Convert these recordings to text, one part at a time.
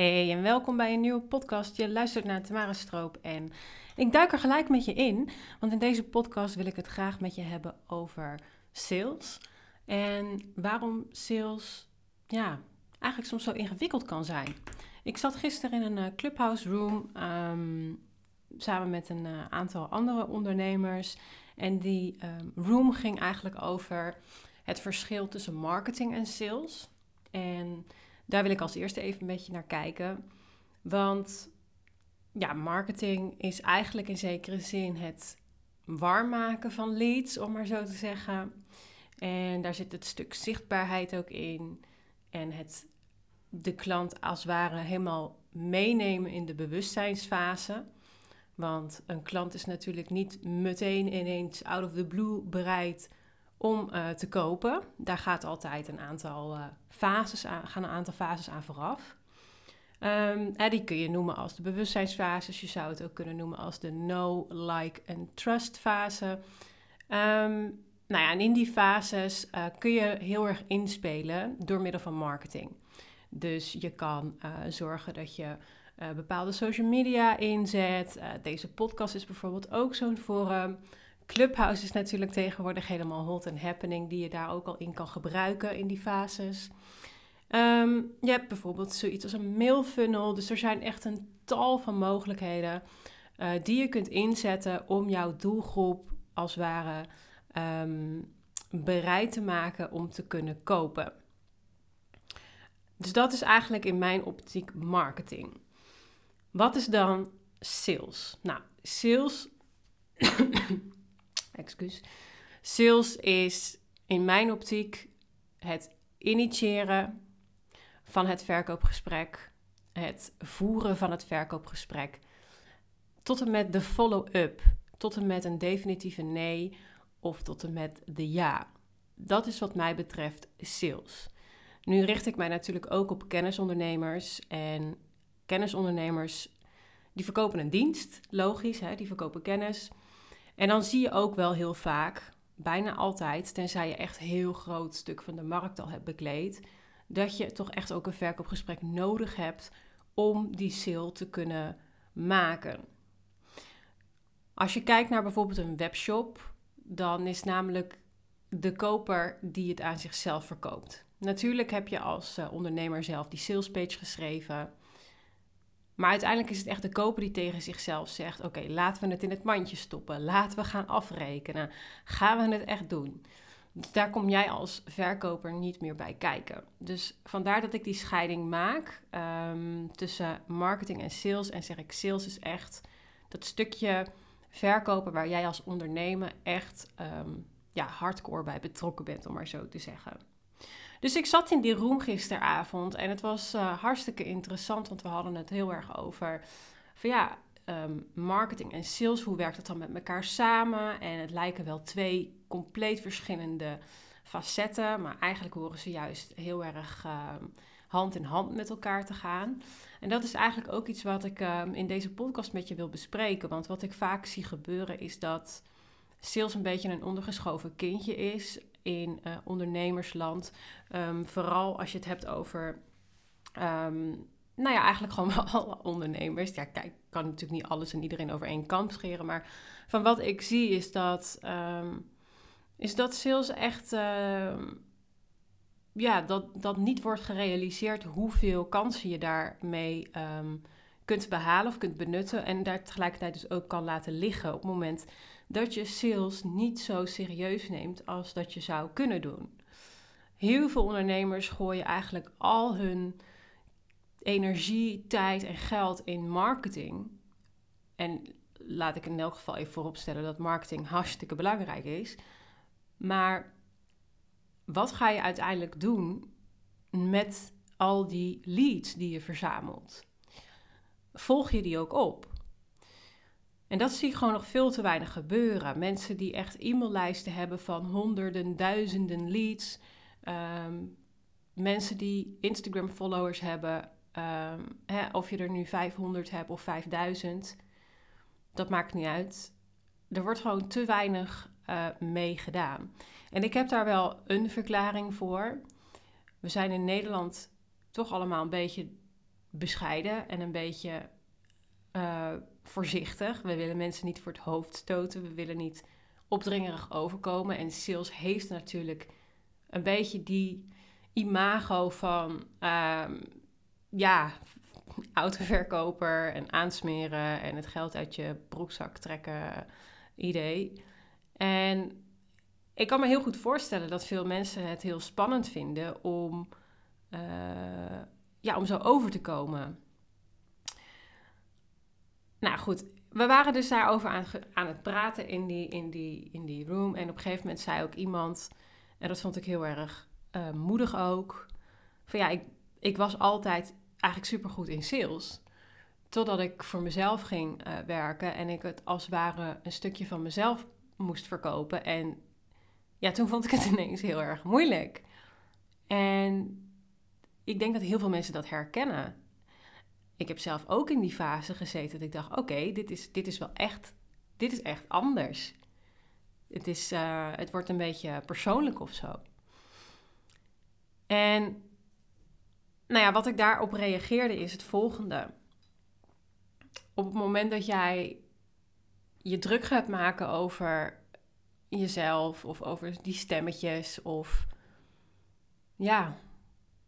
Hey en welkom bij een nieuwe podcast. Je luistert naar Tamara Stroop en ik duik er gelijk met je in, want in deze podcast wil ik het graag met je hebben over sales en waarom sales ja, eigenlijk soms zo ingewikkeld kan zijn. Ik zat gisteren in een uh, clubhouse room ehm, samen met een uh, aantal andere ondernemers en die um, room ging eigenlijk over het verschil tussen marketing en sales. En daar wil ik als eerste even een beetje naar kijken. Want ja, marketing is eigenlijk in zekere zin het warm maken van leads, om maar zo te zeggen. En daar zit het stuk zichtbaarheid ook in. En het de klant als het ware helemaal meenemen in de bewustzijnsfase. Want een klant is natuurlijk niet meteen ineens out of the blue bereid om uh, te kopen. Daar gaat altijd een aantal uh, fases aan, gaan een aantal fases aan vooraf. Um, die kun je noemen als de bewustzijnsfases. Je zou het ook kunnen noemen als de know, like en trust fase. Um, nou ja, en in die fases uh, kun je heel erg inspelen door middel van marketing. Dus je kan zorgen dat je bepaalde social media inzet. deze podcast is bijvoorbeeld ook zo'n forum. Clubhouse is natuurlijk tegenwoordig helemaal hot en happening, die je daar ook al in kan gebruiken in die fases. Um, je hebt bijvoorbeeld zoiets als een mailfunnel. Dus er zijn echt een tal van mogelijkheden uh, die je kunt inzetten om jouw doelgroep als het ware um, bereid te maken om te kunnen kopen. Dus dat is eigenlijk in mijn optiek marketing. Wat is dan sales? Nou, sales excuus. Sales is in mijn optiek het initiëren van het verkoopgesprek, het voeren van het verkoopgesprek, tot en met de follow-up, tot en met een definitieve nee of tot en met de ja. Dat is wat mij betreft sales. Nu richt ik mij natuurlijk ook op kennisondernemers en kennisondernemers die verkopen een dienst, logisch, hè, die verkopen kennis. En dan zie je ook wel heel vaak, bijna altijd, tenzij je echt heel groot stuk van de markt al hebt bekleed, dat je toch echt ook een verkoopgesprek nodig hebt om die sale te kunnen maken. Als je kijkt naar bijvoorbeeld een webshop, dan is namelijk de koper die het aan zichzelf verkoopt. Natuurlijk heb je als eh, ondernemer zelf die salespage geschreven. Maar uiteindelijk is het echt de koper die tegen zichzelf zegt: Oké, laten we het in het mandje stoppen. Laten we gaan afrekenen. Gaan we het echt doen? Dus daar kom jij als verkoper niet meer bij kijken. Dus vandaar dat ik die scheiding maak ehm, tussen marketing en sales. En zeg ik: sales is echt dat stukje verkopen waar jij als ondernemer echt um, ja, hardcore bij betrokken bent, om maar zo te zeggen. Dus ik zat in die room gisteravond en het was uh, hartstikke interessant, want we hadden het heel erg over van ja, um, marketing en sales, hoe werkt het dan met elkaar samen? En het lijken wel twee compleet verschillende facetten, maar eigenlijk horen ze juist heel erg uh, hand in hand met elkaar te gaan. En dat is eigenlijk ook iets wat ik uh, in deze podcast met je wil bespreken, want wat ik vaak zie gebeuren is dat sales een beetje een ondergeschoven kindje is in uh, ondernemersland. Um, vooral als je het hebt over, um, nou ja, eigenlijk gewoon alle ondernemers. Ja, kijk, ik kan natuurlijk niet alles en iedereen over één kamp scheren. Maar van wat ik zie is dat, um, is dat sales echt, ja, dat, dat niet wordt gerealiseerd hoeveel kansen je daarmee kunt behalen of kunt benutten. En daar tegelijkertijd dus ook kan laten liggen op het moment dat je sales niet zo serieus neemt als dat je zou kunnen doen. Heel veel ondernemers gooien eigenlijk al hun energie, tijd en geld in marketing. En laat ik in elk geval even vooropstellen dat marketing hartstikke belangrijk is. Maar wat ga je uiteindelijk doen met al die leads die je verzamelt? Volg je die ook op? En dat zie ik gewoon nog veel te weinig gebeuren. Mensen die echt e-maillijsten hebben van honderden, duizenden leads. Ehm, mensen die Instagram-followers hebben. Ehm, hè, of je er nu 500 hebt of 5000. Dat maakt niet uit. Er wordt gewoon te weinig uh, mee gedaan. En ik heb daar wel een verklaring voor. We zijn in Nederland toch allemaal een beetje bescheiden en een beetje uh, voorzichtig. We willen mensen niet voor het hoofd stoten. We willen niet opdringerig overkomen. En sales heeft natuurlijk een beetje die imago van um, ja, autoverkoper en aansmeren en het geld uit je broekzak trekken idee. En ik kan me heel goed voorstellen dat veel mensen het heel spannend vinden om, uh, ja, om zo over te komen. Nou goed, we waren dus daarover aan, aan het praten in die, in, die, in die room. En op een gegeven moment zei ook iemand, en dat vond ik heel erg uh, moedig ook, van ja, ik, ik was altijd eigenlijk supergoed in sales. Totdat ik voor mezelf ging uh, werken en ik het als het ware een stukje van mezelf moest verkopen. En ja, toen vond ik het ineens heel erg moeilijk. En ik denk dat heel veel mensen dat herkennen. Ik heb zelf ook in die fase gezeten dat ik dacht: oké, dit, is, dit is wel echt, dit is echt anders. Het, is, uh, het wordt een beetje persoonlijk of zo. En nou ja, wat ik daarop reageerde is het volgende. Op het moment dat jij je druk gaat maken over jezelf of over die stemmetjes of ja,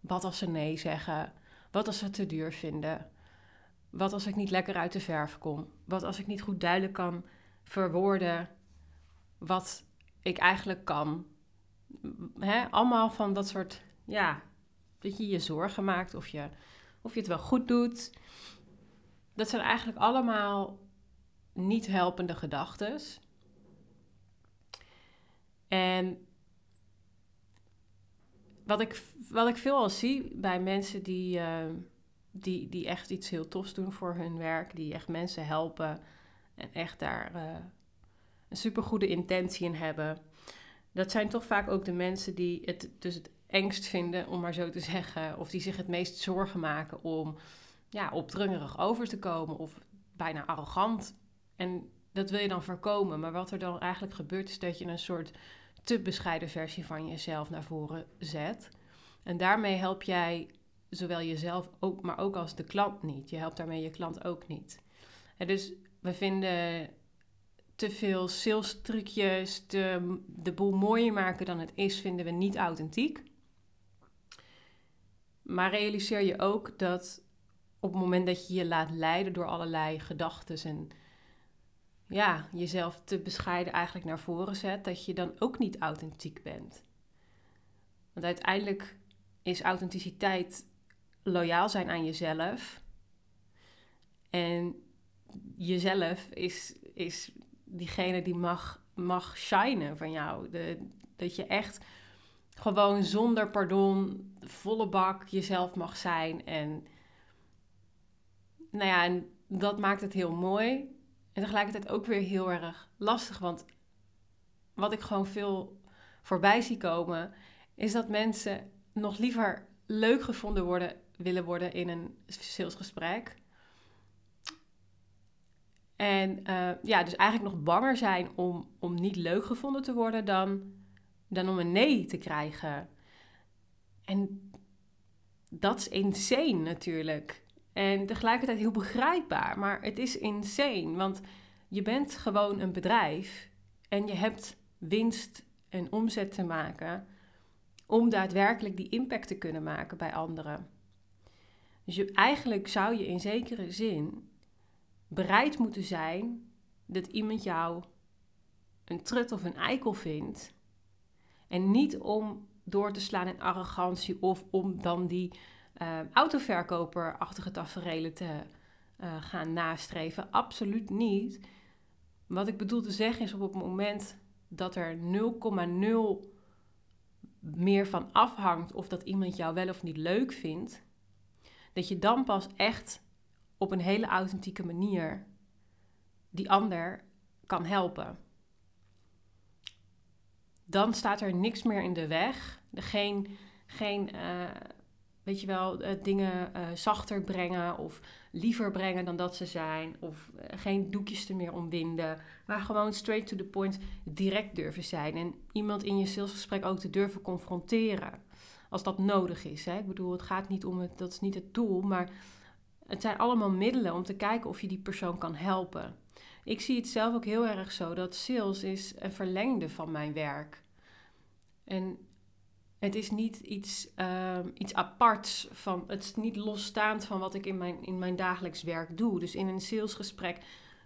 wat als ze nee zeggen? Wat als ze het te duur vinden? Wat als ik niet lekker uit de verf kom? Wat als ik niet goed duidelijk kan verwoorden wat ik eigenlijk kan? Allemaal van dat soort, ja, dat je je zorgen maakt of je, of je het wel goed doet. Dat zijn eigenlijk allemaal niet helpende gedachten. En wat ik, wat ik veel al zie bij mensen die, uh, die, die echt iets heel tofs doen voor hun werk, die echt mensen helpen en echt daar uh, een supergoede intentie in hebben. Dat zijn toch vaak ook de mensen die het dus het engst vinden, om maar zo te zeggen, of die zich het meest zorgen maken om ja, opdringerig over te komen of bijna arrogant. En dat wil je dan voorkomen. Maar wat er dan eigenlijk gebeurt, is dat je een soort te bescheiden versie van jezelf naar voren zet. En daarmee help jij zowel jezelf, ook, maar ook als de klant niet. Je helpt daarmee je klant ook niet. Dus we vinden te veel sales trucjes, de boel mooier maken dan het is, vinden we niet authentiek. Maar realiseer je ook dat op het moment dat je je laat leiden door allerlei gedachten en ja, jezelf te bescheiden eigenlijk naar voren zet, dat je dan ook niet authentiek bent. Want uiteindelijk is authenticiteit loyaal zijn aan jezelf. En jezelf is, is diegene die mag, mag shinen van jou. De, dat je echt gewoon zonder pardon, volle bak jezelf mag zijn. En nou ja, en dat maakt het heel mooi. En tegelijkertijd ook weer heel erg lastig. Want wat ik gewoon veel voorbij zie komen, is dat mensen nog liever leuk gevonden worden, willen worden in een salesgesprek. En uh, ja, dus eigenlijk nog banger zijn om, om niet leuk gevonden te worden dan, dan om een nee te krijgen. En dat is insane natuurlijk. En tegelijkertijd heel begrijpbaar, maar het is insane. Want je bent gewoon een bedrijf en je hebt winst en omzet te maken om daadwerkelijk die impact te kunnen maken bij anderen. Dus je, eigenlijk zou je in zekere zin bereid moeten zijn dat iemand jou een trut of een eikel vindt. En niet om door te slaan in arrogantie of om dan die uh, autoverkoperachtige tafereelen te uh, gaan nastreven. Absoluut niet. Wat ik bedoel te zeggen is op het moment dat er 0,0 meer van afhangt of dat iemand jou wel of niet leuk vindt, dat je dan pas echt op een hele authentieke manier die ander kan helpen. Dan staat er niks meer in de weg. Geen, geen uh, weet je wel, uh, dingen uh, zachter brengen of liever brengen dan dat ze zijn. Of uh, geen doekjes er meer omwinden. Maar gewoon straight to the point direct durven zijn. En iemand in je salesgesprek ook te durven confronteren. Als dat nodig is. Hè? Ik bedoel, het gaat niet om het, dat is niet het doel. Maar Het zijn allemaal middelen om te kijken of je die persoon kan helpen. Ik zie het zelf ook heel erg zo dat sales is een verlengde van mijn werk. En het is niet iets, uh, iets aparts van, het is niet losstaand van wat ik in mijn, in mijn dagelijks werk doe. Dus in een salesgesprek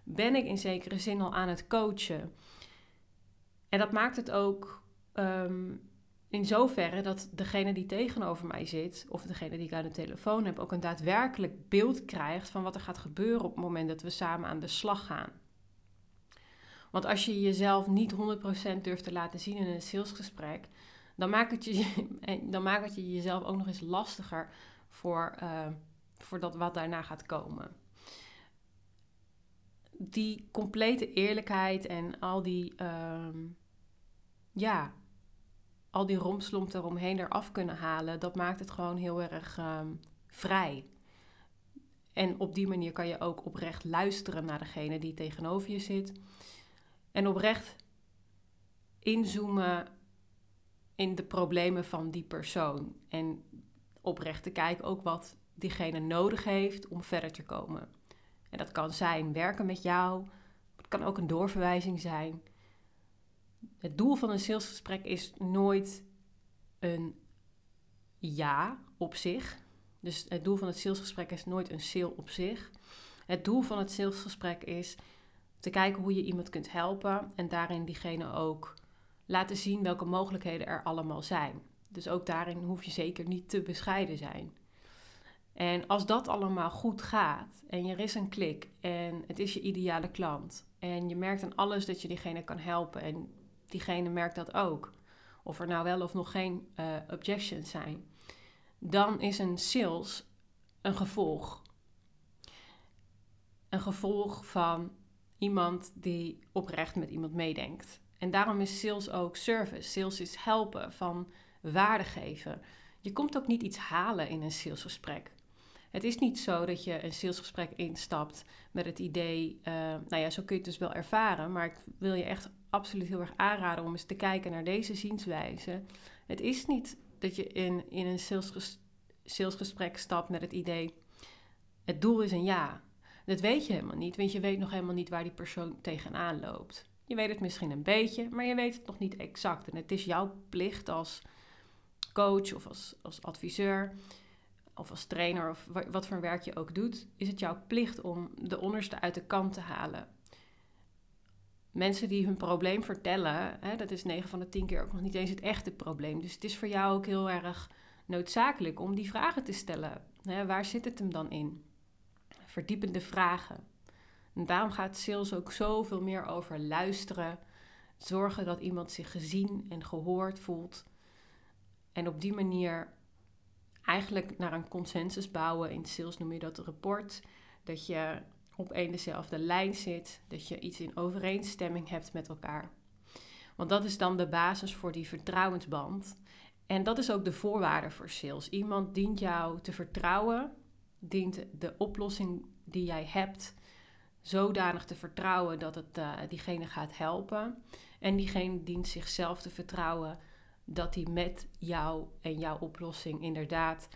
ben ik in zekere zin al aan het coachen. En dat maakt het ook um, in zoverre dat degene die tegenover mij zit, of degene die ik aan de telefoon heb, ook een daadwerkelijk beeld krijgt van wat er gaat gebeuren op het moment dat we samen aan de slag gaan. Want als je jezelf niet 100% durft te laten zien in een salesgesprek, dan maakt het, je, dan maakt het je jezelf ook nog eens lastiger voor, uh, voor dat wat daarna gaat komen. Die complete eerlijkheid en al die, uh, ja, al die romslomp eromheen eraf kunnen halen, dat maakt het gewoon heel erg uh, vrij. En op die manier kan je ook oprecht luisteren naar degene die tegenover je zit. En oprecht inzoomen in de problemen van die persoon. En oprecht te kijken ook wat diegene nodig heeft om verder te komen. En dat kan zijn werken met jou. Het kan ook een doorverwijzing zijn. Het doel van een salesgesprek is nooit een ja op zich. Dus het doel van het salesgesprek is nooit een sale op zich. Het doel van het salesgesprek is te kijken hoe je iemand kunt helpen en daarin diegene ook laten zien welke mogelijkheden er allemaal zijn. Dus ook daarin hoef je zeker niet te bescheiden zijn. En als dat allemaal goed gaat en er is een klik en het is je ideale klant en je merkt aan alles dat je diegene kan helpen en diegene merkt dat ook, of er nou wel of nog geen uh, objections zijn, dan is een sales een gevolg. Een gevolg van iemand die oprecht met iemand meedenkt. En daarom is sales ook service. Sales is helpen, van waarde geven. Je komt ook niet iets halen in een salesgesprek. Het is niet zo dat je een salesgesprek instapt met het idee, uh, nou ja, zo kun je het dus wel ervaren, maar ik wil je echt absoluut heel erg aanraden om eens te kijken naar deze zienswijze. Het is niet dat je in, in een sales, salesgesprek stapt met het idee, het doel is een ja. Dat weet je helemaal niet, want je weet nog helemaal niet waar die persoon tegenaan loopt. Je weet het misschien een beetje, maar je weet het nog niet exact. En het is jouw plicht als coach of als, als adviseur of als trainer of wat voor werk je ook doet, is het jouw plicht om de onderste uit de kant te halen. Mensen die hun probleem vertellen, hè, dat is 9 van de 10 keer ook nog niet eens het echte probleem. Dus het is voor jou ook heel erg noodzakelijk om die vragen te stellen. Hè, waar zit het hem dan in? Verdiepende vragen. En daarom gaat sales ook zoveel meer over luisteren, zorgen dat iemand zich gezien en gehoord voelt. En op die manier eigenlijk naar een consensus bouwen. In sales noem je dat een rapport. Dat je op één dezelfde lijn zit, dat je iets in overeenstemming hebt met elkaar. Want dat is dan de basis voor die vertrouwensband. En dat is ook de voorwaarde voor sales. Iemand dient jou te vertrouwen, dient de oplossing die jij hebt zodanig te vertrouwen dat het uh, diegene gaat helpen. En diegene dient zichzelf te vertrouwen dat hij met jou en jouw oplossing inderdaad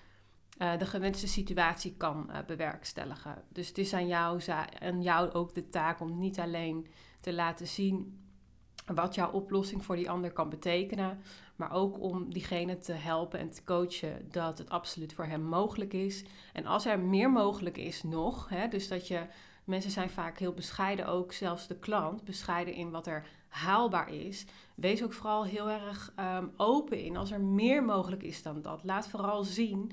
uh, de gewenste situatie kan uh, bewerkstelligen. Dus het is aan jou, aan jou ook de taak om niet alleen te laten zien wat jouw oplossing voor die ander kan betekenen, maar ook om diegene te helpen en te coachen dat het absoluut voor hem mogelijk is. En als er meer mogelijk is nog, hè, dus dat je Mensen zijn vaak heel bescheiden, ook zelfs de klant, bescheiden in wat er haalbaar is. Wees ook vooral heel erg um, open in als er meer mogelijk is dan dat. Laat vooral zien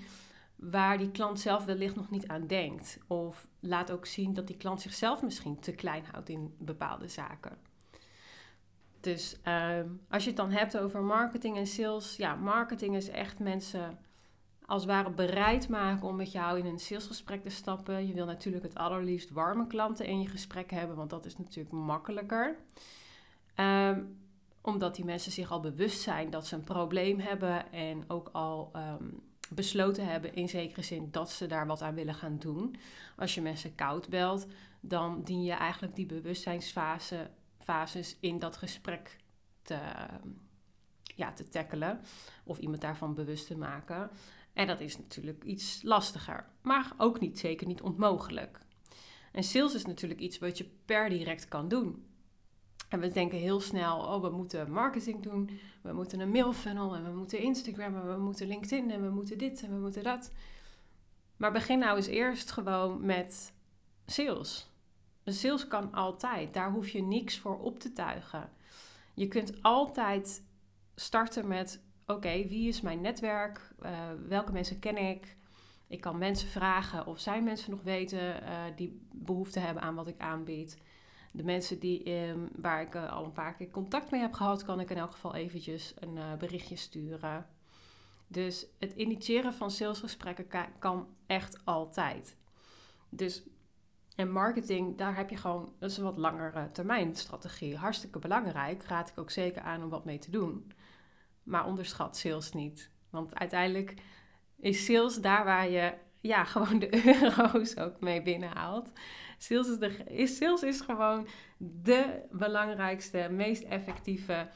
waar die klant zelf wellicht nog niet aan denkt. Of laat ook zien dat die klant zichzelf misschien te klein houdt in bepaalde zaken. Dus um, als je het dan hebt over marketing en sales, ja, marketing is echt mensen als het ware bereid maken om met jou in een salesgesprek te stappen. Je wil natuurlijk het allerliefst warme klanten in je gesprek hebben, want dat is natuurlijk makkelijker. Um, omdat die mensen zich al bewust zijn dat ze een probleem hebben en ook al um, besloten hebben in zekere zin dat ze daar wat aan willen gaan doen. Als je mensen koud belt, dan dien je eigenlijk die bewustzijnsfases in dat gesprek te, ja, te tackelen of iemand daarvan bewust te maken. En dat is natuurlijk iets lastiger, maar ook niet zeker niet onmogelijk. En sales is natuurlijk iets wat je per direct kan doen. En we denken heel snel, oh, we moeten marketing doen, we moeten een mailfunnel en we moeten Instagram en we moeten LinkedIn en we moeten dit en we moeten dat. Maar begin nou eens eerst gewoon met sales. Sales kan altijd, daar hoef je niks voor op te tuigen. Je kunt altijd starten met, oké, wie is mijn netwerk? Uh, welke mensen ken ik? Ik kan mensen vragen of zij mensen nog weten uh, die behoefte hebben aan wat ik aanbied. De mensen die, ehm, waar ik uh, al een paar keer contact mee heb gehad, kan ik in elk geval eventjes een berichtje sturen. Dus het initiëren van salesgesprekken kan echt altijd. Dus en marketing, daar heb je gewoon, een wat langere termijn strategie. Hartstikke belangrijk, raad ik ook zeker aan om wat mee te doen. Maar onderschat sales niet. Want uiteindelijk is sales daar waar je ja, gewoon de euro's ook mee binnenhaalt. Sales is, de, is, sales is gewoon de belangrijkste, meest effectieve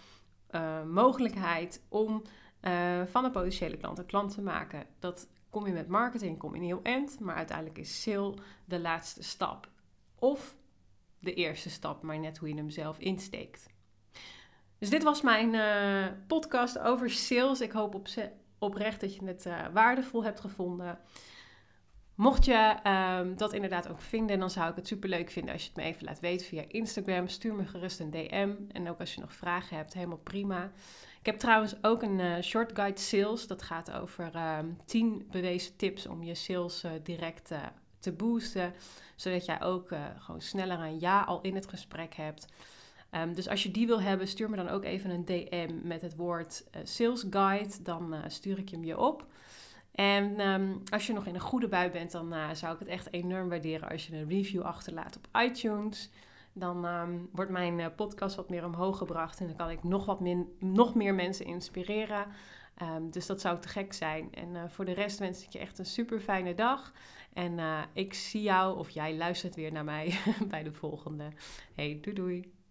uh, mogelijkheid om uh, van een potentiële klant een klant te maken. Dat kom je met marketing, kom je een heel eind, maar uiteindelijk is sale de laatste stap. Of de eerste stap, maar net hoe je hem zelf insteekt. Dus dit was mijn uh, podcast over sales. Ik hoop op, oprecht dat je het uh, waardevol hebt gevonden. Mocht je um, dat inderdaad ook vinden, dan zou ik het super leuk vinden als je het me even laat weten via Instagram. Stuur me gerust een DM. En ook als je nog vragen hebt, helemaal prima. Ik heb trouwens ook een uh, short guide sales. Dat gaat over um, 10 bewezen tips om je sales direct te boosten. Zodat jij ook gewoon sneller een ja al in het gesprek hebt. Um, dus als je die wil hebben, stuur me dan ook even een DM met het woord sales guide. Dan stuur ik hem je op. En um, als je nog in een goede bui bent, dan uh, zou ik het echt enorm waarderen als je een review achterlaat op iTunes. Dan um, wordt mijn podcast wat meer omhoog gebracht en dan kan ik nog, wat min, nog meer mensen inspireren. Dus dat zou te gek zijn. En voor de rest wens ik je echt een super fijne dag. En ik zie jou of jij luistert weer naar mij bij de volgende. Hey, doei doei.